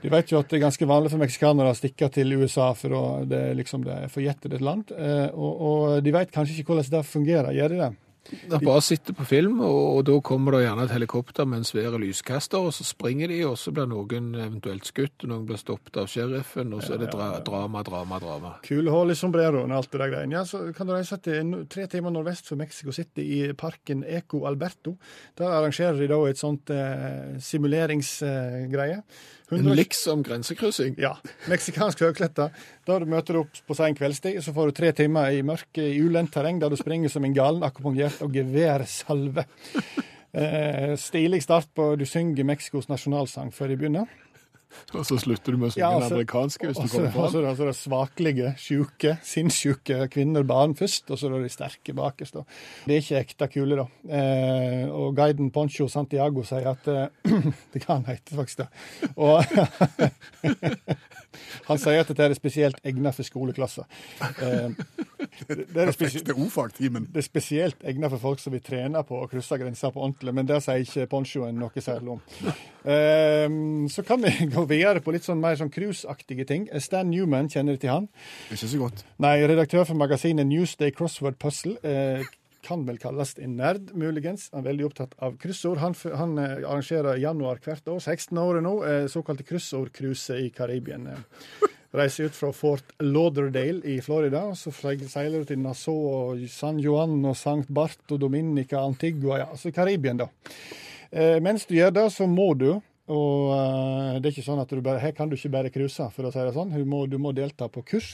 Du vet jo at det er ganske vanlig for meksikanere å stikke til USA, for å, det er liksom det er forjettet et land. Eh, og, og de vet kanskje ikke hvordan det fungerer, gjør de det? De bare sitte på film, og, og da kommer det gjerne et helikopter med en svær lyskaster, og så springer de, og så blir noen eventuelt skutt, og noen blir stoppet av sheriffen, og så er det dra drama, drama, drama. Kulehull i sombreroen og alt det der greiene. Ja, så kan du reise til tre timer nordvest for Mexico City, i parken Eco Alberto. Der arrangerer de da et sånt eh, simuleringsgreie. En liksom grensekryssing. Ja. Meksikansk høykletta. Da du møter opp på sein kveldstid, så får du tre timer i mørke i ulendt terreng, der du springer som en galen, akkompagnert og geværsalve. Eh, stilig start på Du synger Mexicos nasjonalsang før de begynner. Og så slutter du med å synge Ja, den altså- amerikanske hvis også, du så kommer og så fram. er det altså svaklige, sjuke, sinnssyke kvinner, barn først, og så er det de sterke bakerst. da. Det er ikke ekte kule, da. Eh, og guiden Poncho Santiago sier at eh, Det kan hete faktisk det. Og han sier at dette er spesielt egnet for skoleklasser. Eh, det, er er ordfagtimen. det er spesielt egnet for folk som vil trene på å krysse grenser på ordentlig, men det sier ikke ponchoen noe særlig om. Eh, så kan vi gå videre på litt sånn mer sånn cruiseaktige ting. Stan Newman, kjenner du til han? Ikke så godt. Nei, redaktør for magasinet Newsday Crossword Puzzle. Kan vel kalles en nerd, muligens. Han er veldig opptatt av kryssord. Han, han eh, arrangerer i januar hvert år, 16 året nå, eh, såkalte kryssordcruise i Karibien. Eh, reiser ut fra Fort Lauderdale i Florida, så seiler du til Nassau San Juan og St. Barto, Dominica, Antigua, ja, altså Karibien, da. Mens du gjør det, så må du Og eh, det er ikke sånn at du bare, her kan du ikke bare cruise, for å si det sånn. Du må, du må delta på kurs.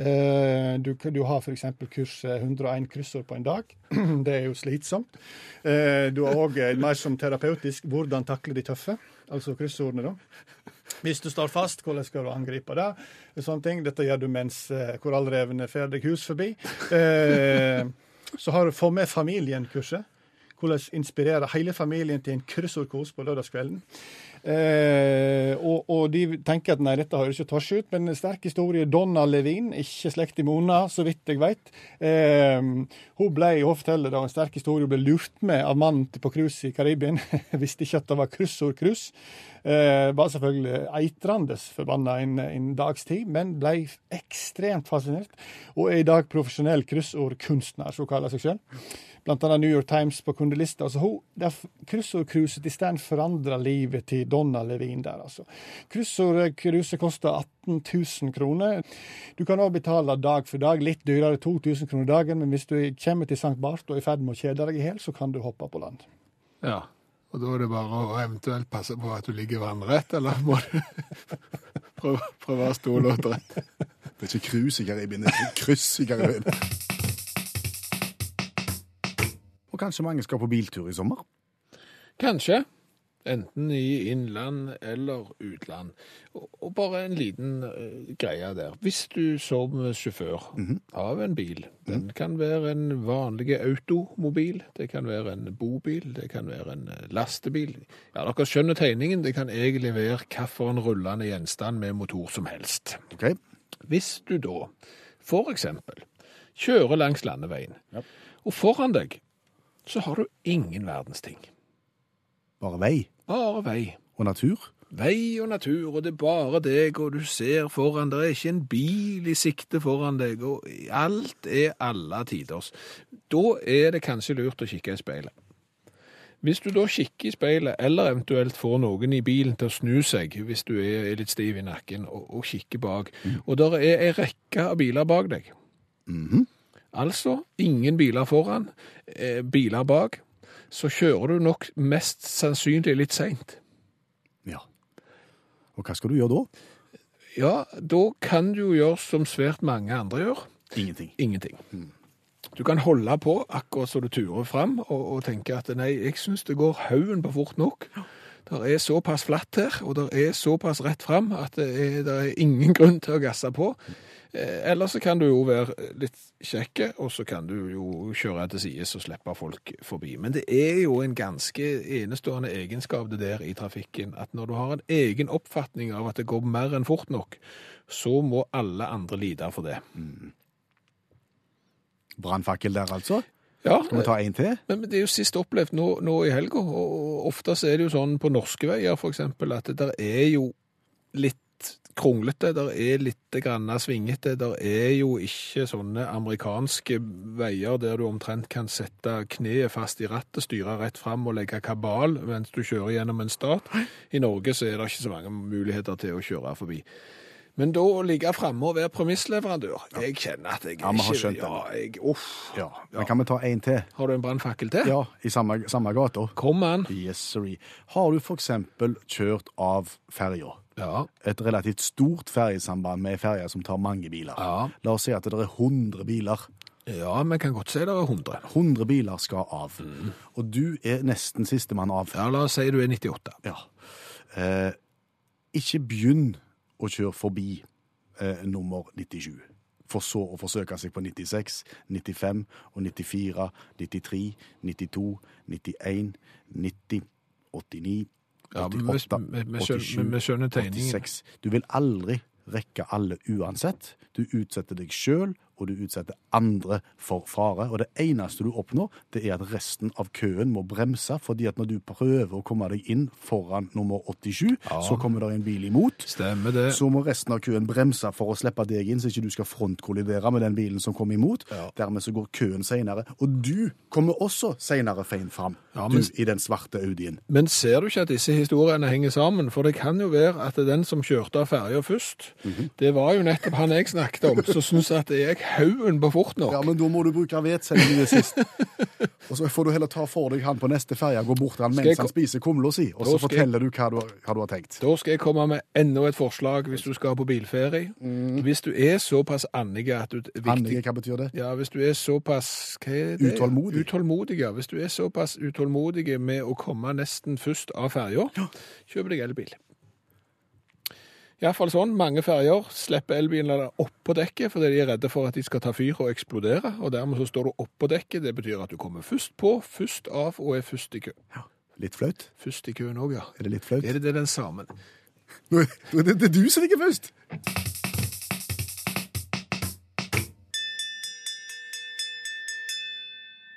Eh, du, du har f.eks. kurs eh, 101 kryssord på en dag. det er jo slitsomt. Eh, du har òg mer som terapeutisk hvordan takle de tøffe, altså kryssordene, da. Hvis du står fast, hvordan skal du angripe det? Sånne ting. Dette gjør du mens eh, korallrevene fer deg hus forbi. Eh, så har du Få med familien-kurset. Hvordan inspirere hele familien til en kryssordkos på lørdagskvelden. Eh, og, og, de tenker at nei, dette høres ikke torsj ut, men en sterk historie. Donna Levin, ikke slekt i Mona, så vidt jeg vet. Eh, hun ble hun forteller da en sterk historie, ble lurt med av mannen på cruise i Karibien. Visste ikke at det var kryssordcruise. Eh, var selvfølgelig eitrende forbanna en, en dags tid, men ble ekstremt fascinert. Og er i dag profesjonell kryssordkunstner, som hun kaller seg sjøl annet New York Times på kundelista. Altså, hun, Kryssordcruiset i stedet forandra livet til Donna Levin der, altså. Kryssordcruiset koster 18 000 kroner. Du kan òg betale dag for dag, litt dyrere, 2000 kroner dagen, men hvis du kommer til St. Bart og er i ferd med å kjede deg i hjel, så kan du hoppe på land. Ja, og da er det bare å eventuelt passe på at du ligger vannrett, eller må du prøve, prøve å stå låtrett? Det er ikke cruise i Karibien, det er kryss i Karibien. Og kanskje mange skal på biltur i sommer? Kanskje. Enten i innland eller utland. Og, bare en liten uh, greie der. Hvis du som sjåfør av en bil, den kan være en vanlig automobil, det kan være en bobil, det kan være en eh, lastebil. Ja, dere skjønner tegningen. Det kan egentlig være hvilken rullende gjenstand med motor som helst. Okay. Hvis du da for eksempel kjører langs landeveien, Ja. og foran deg så har du ingen verdens ting. Bare vei Bare vei. og natur? Vei og natur, og det er bare deg, og du ser foran, det er ikke en bil i sikte foran deg, og alt er alle tiders. Da er det kanskje lurt å kikke i speilet. Hvis du da kikker i speilet, eller eventuelt får noen i bilen til å snu seg, hvis du er litt stiv i nakken, og, og kikker bak, og der er en rekke av biler bak deg. Altså, ingen biler foran, eh, biler bak, så kjører du nok mest sannsynlig litt seint. Ja. Og hva skal du gjøre da? Ja, da kan du jo gjøre som svært mange andre gjør. Ingenting. Ingenting. Du kan holde på akkurat så du turer fram, og, og tenke at nei, jeg syns det går haugen på fort nok. Det er såpass flatt her, og det er såpass rett fram at det er, det er ingen grunn til å gasse på. Eh, Eller så kan du jo være litt kjekke, og så kan du jo kjøre til sides og slippe folk forbi. Men det er jo en ganske enestående egenskap det der i trafikken, at når du har en egen oppfatning av at det går mer enn fort nok, så må alle andre lide for det. Brannfakkel der, altså? Ja, Skal vi ta en til? men men det er jo sist opplevd nå, nå i helga, og ofte så er det jo sånn på norske veier eksempel, at det der er jo litt kronglete, der er litt grann svingete, der er jo ikke sånne amerikanske veier der du omtrent kan sette kneet fast i rattet, styre rett fram og legge kabal mens du kjører gjennom en stat. I Norge så er det ikke så mange muligheter til å kjøre forbi. Men da å ligge framme og være premissleverandør, jeg kjenner at jeg Ja, ikke- skjønt. Ja, jeg, uff. Ja. Men kan vi ta en til? Har du en brannfakkel til? Ja, i samme, samme gata. Kom an. Yes, sorry. Har du for eksempel kjørt av ferja? Ja. Et relativt stort ferjesamband med ferjer som tar mange biler. Ja. La oss si at det er 100 biler. Ja, vi kan godt si det er 100. 100 biler skal av. Og du er nesten sistemann av. Ja, la oss si du er 98. Ja. Eh, ikke begynn å kjøre forbi eh, nummer 97. For så å forsøke seg på 96, 95 og 94, 93, 92, 91, 90, 89, Ja, men vi- 88, vi- vi skjønner- 87, vi skjønner 86. Du vil aldri rekke alle uansett. Du utsetter deg sjøl, og du utsetter andre for fare. Og det eneste du oppnår, det er at resten av køen må bremse, fordi at når du prøver å komme deg inn foran nummer 87, så kommer det en bil imot. Stemmer det. Så må resten av køen bremse for å slippe deg inn, så ikke du skal frontkollidere med den bilen som kommer imot. Dermed så går køen senere. Og du kommer også senere feil fram, Ja, men- du i den svarte Audien. Men ser du ikke at disse historiene henger sammen? For det kan jo være at den som kjørte av ferja først, det var jo nettopp han jeg snakket om, som syntes at gikk haugen på fort nok. Ja, men da må du bruke du er sist. Og så får du heller ta for deg han på neste ferje, gå bort til han mens jeg han spiser kumla si, og Da så forteller forteller du hva du, hva du har tenkt. Da skal jeg komme med enda et forslag hvis du skal på bilferie. Hvis du er såpass annige at du viktig, Annie, hva betyr det? Ja, hvis du er såpass hva er det? Utålmodig. Utålmodig, ja. Hvis du er såpass utålmodig med å komme nesten først av ferja, kjøp deg elbil. Iallfall sånn. Mange ferjer slipper elbilene oppå dekket fordi de er redde for at de skal ta fyr og eksplodere. Og dermed så står du oppå dekket. Det betyr at du kommer først på, først av og er først i kø. Ja. Litt flaut? Først i køen òg, ja. Er det litt flaut? Er det det den samme? Nå nå det, det er du som ligger først!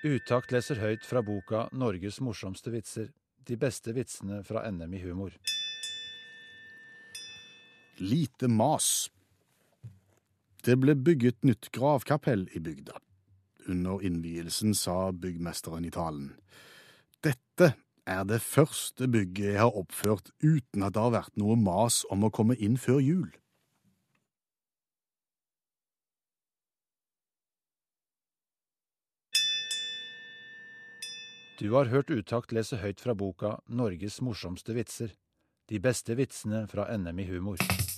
Utakt leser høyt fra boka 'Norges morsomste vitser'. De beste vitsene fra NM i humor. Lite mas. Det ble bygget nytt gravkapell i bygda. Under innvielsen sa byggmesteren i talen. Dette er det første bygget jeg har oppført uten at det har vært noe mas om å komme inn før jul. Du har hørt Utakt lese høyt fra boka 'Norges morsomste vitser'. De beste vitsene fra NM i humor.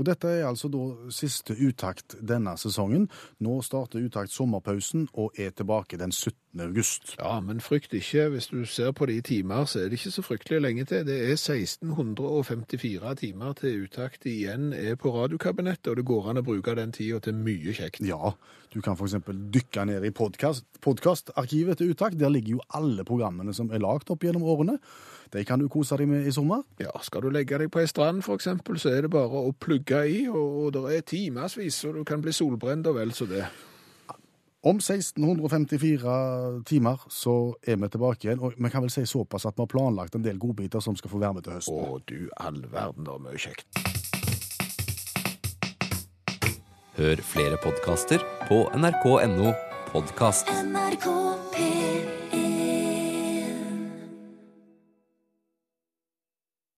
Og dette er altså da siste uttakt denne sesongen. Nå starter uttakt sommerpausen og er tilbake den 17. august. Ja, men frykt ikke. Hvis du ser på det i timer, så er det ikke så fryktelig lenge til. Det er 1654 timer til uttakt igjen er på radiokabinettet, og det går an å bruke den tida til mye kjekt. Ja, du kan f.eks. dykke ned i podcast- podkastarkivet til Utakt. Der ligger jo alle programmene som er lagd opp gjennom årene. De kan du kose deg med i sommer. Ja, skal du legge deg på ei strand eksempel, så er det bare å plugge i, og, og det er timevis, og du kan bli solbrent og vel så det. Om 1654 timer så er vi tilbake igjen, og vi kan vel si såpass at vi har planlagt en del godbiter som skal få være med til høsten. Å, du all verden, det er mye kjekt. Hør flere podkaster på nrk.no podkast. NRK P1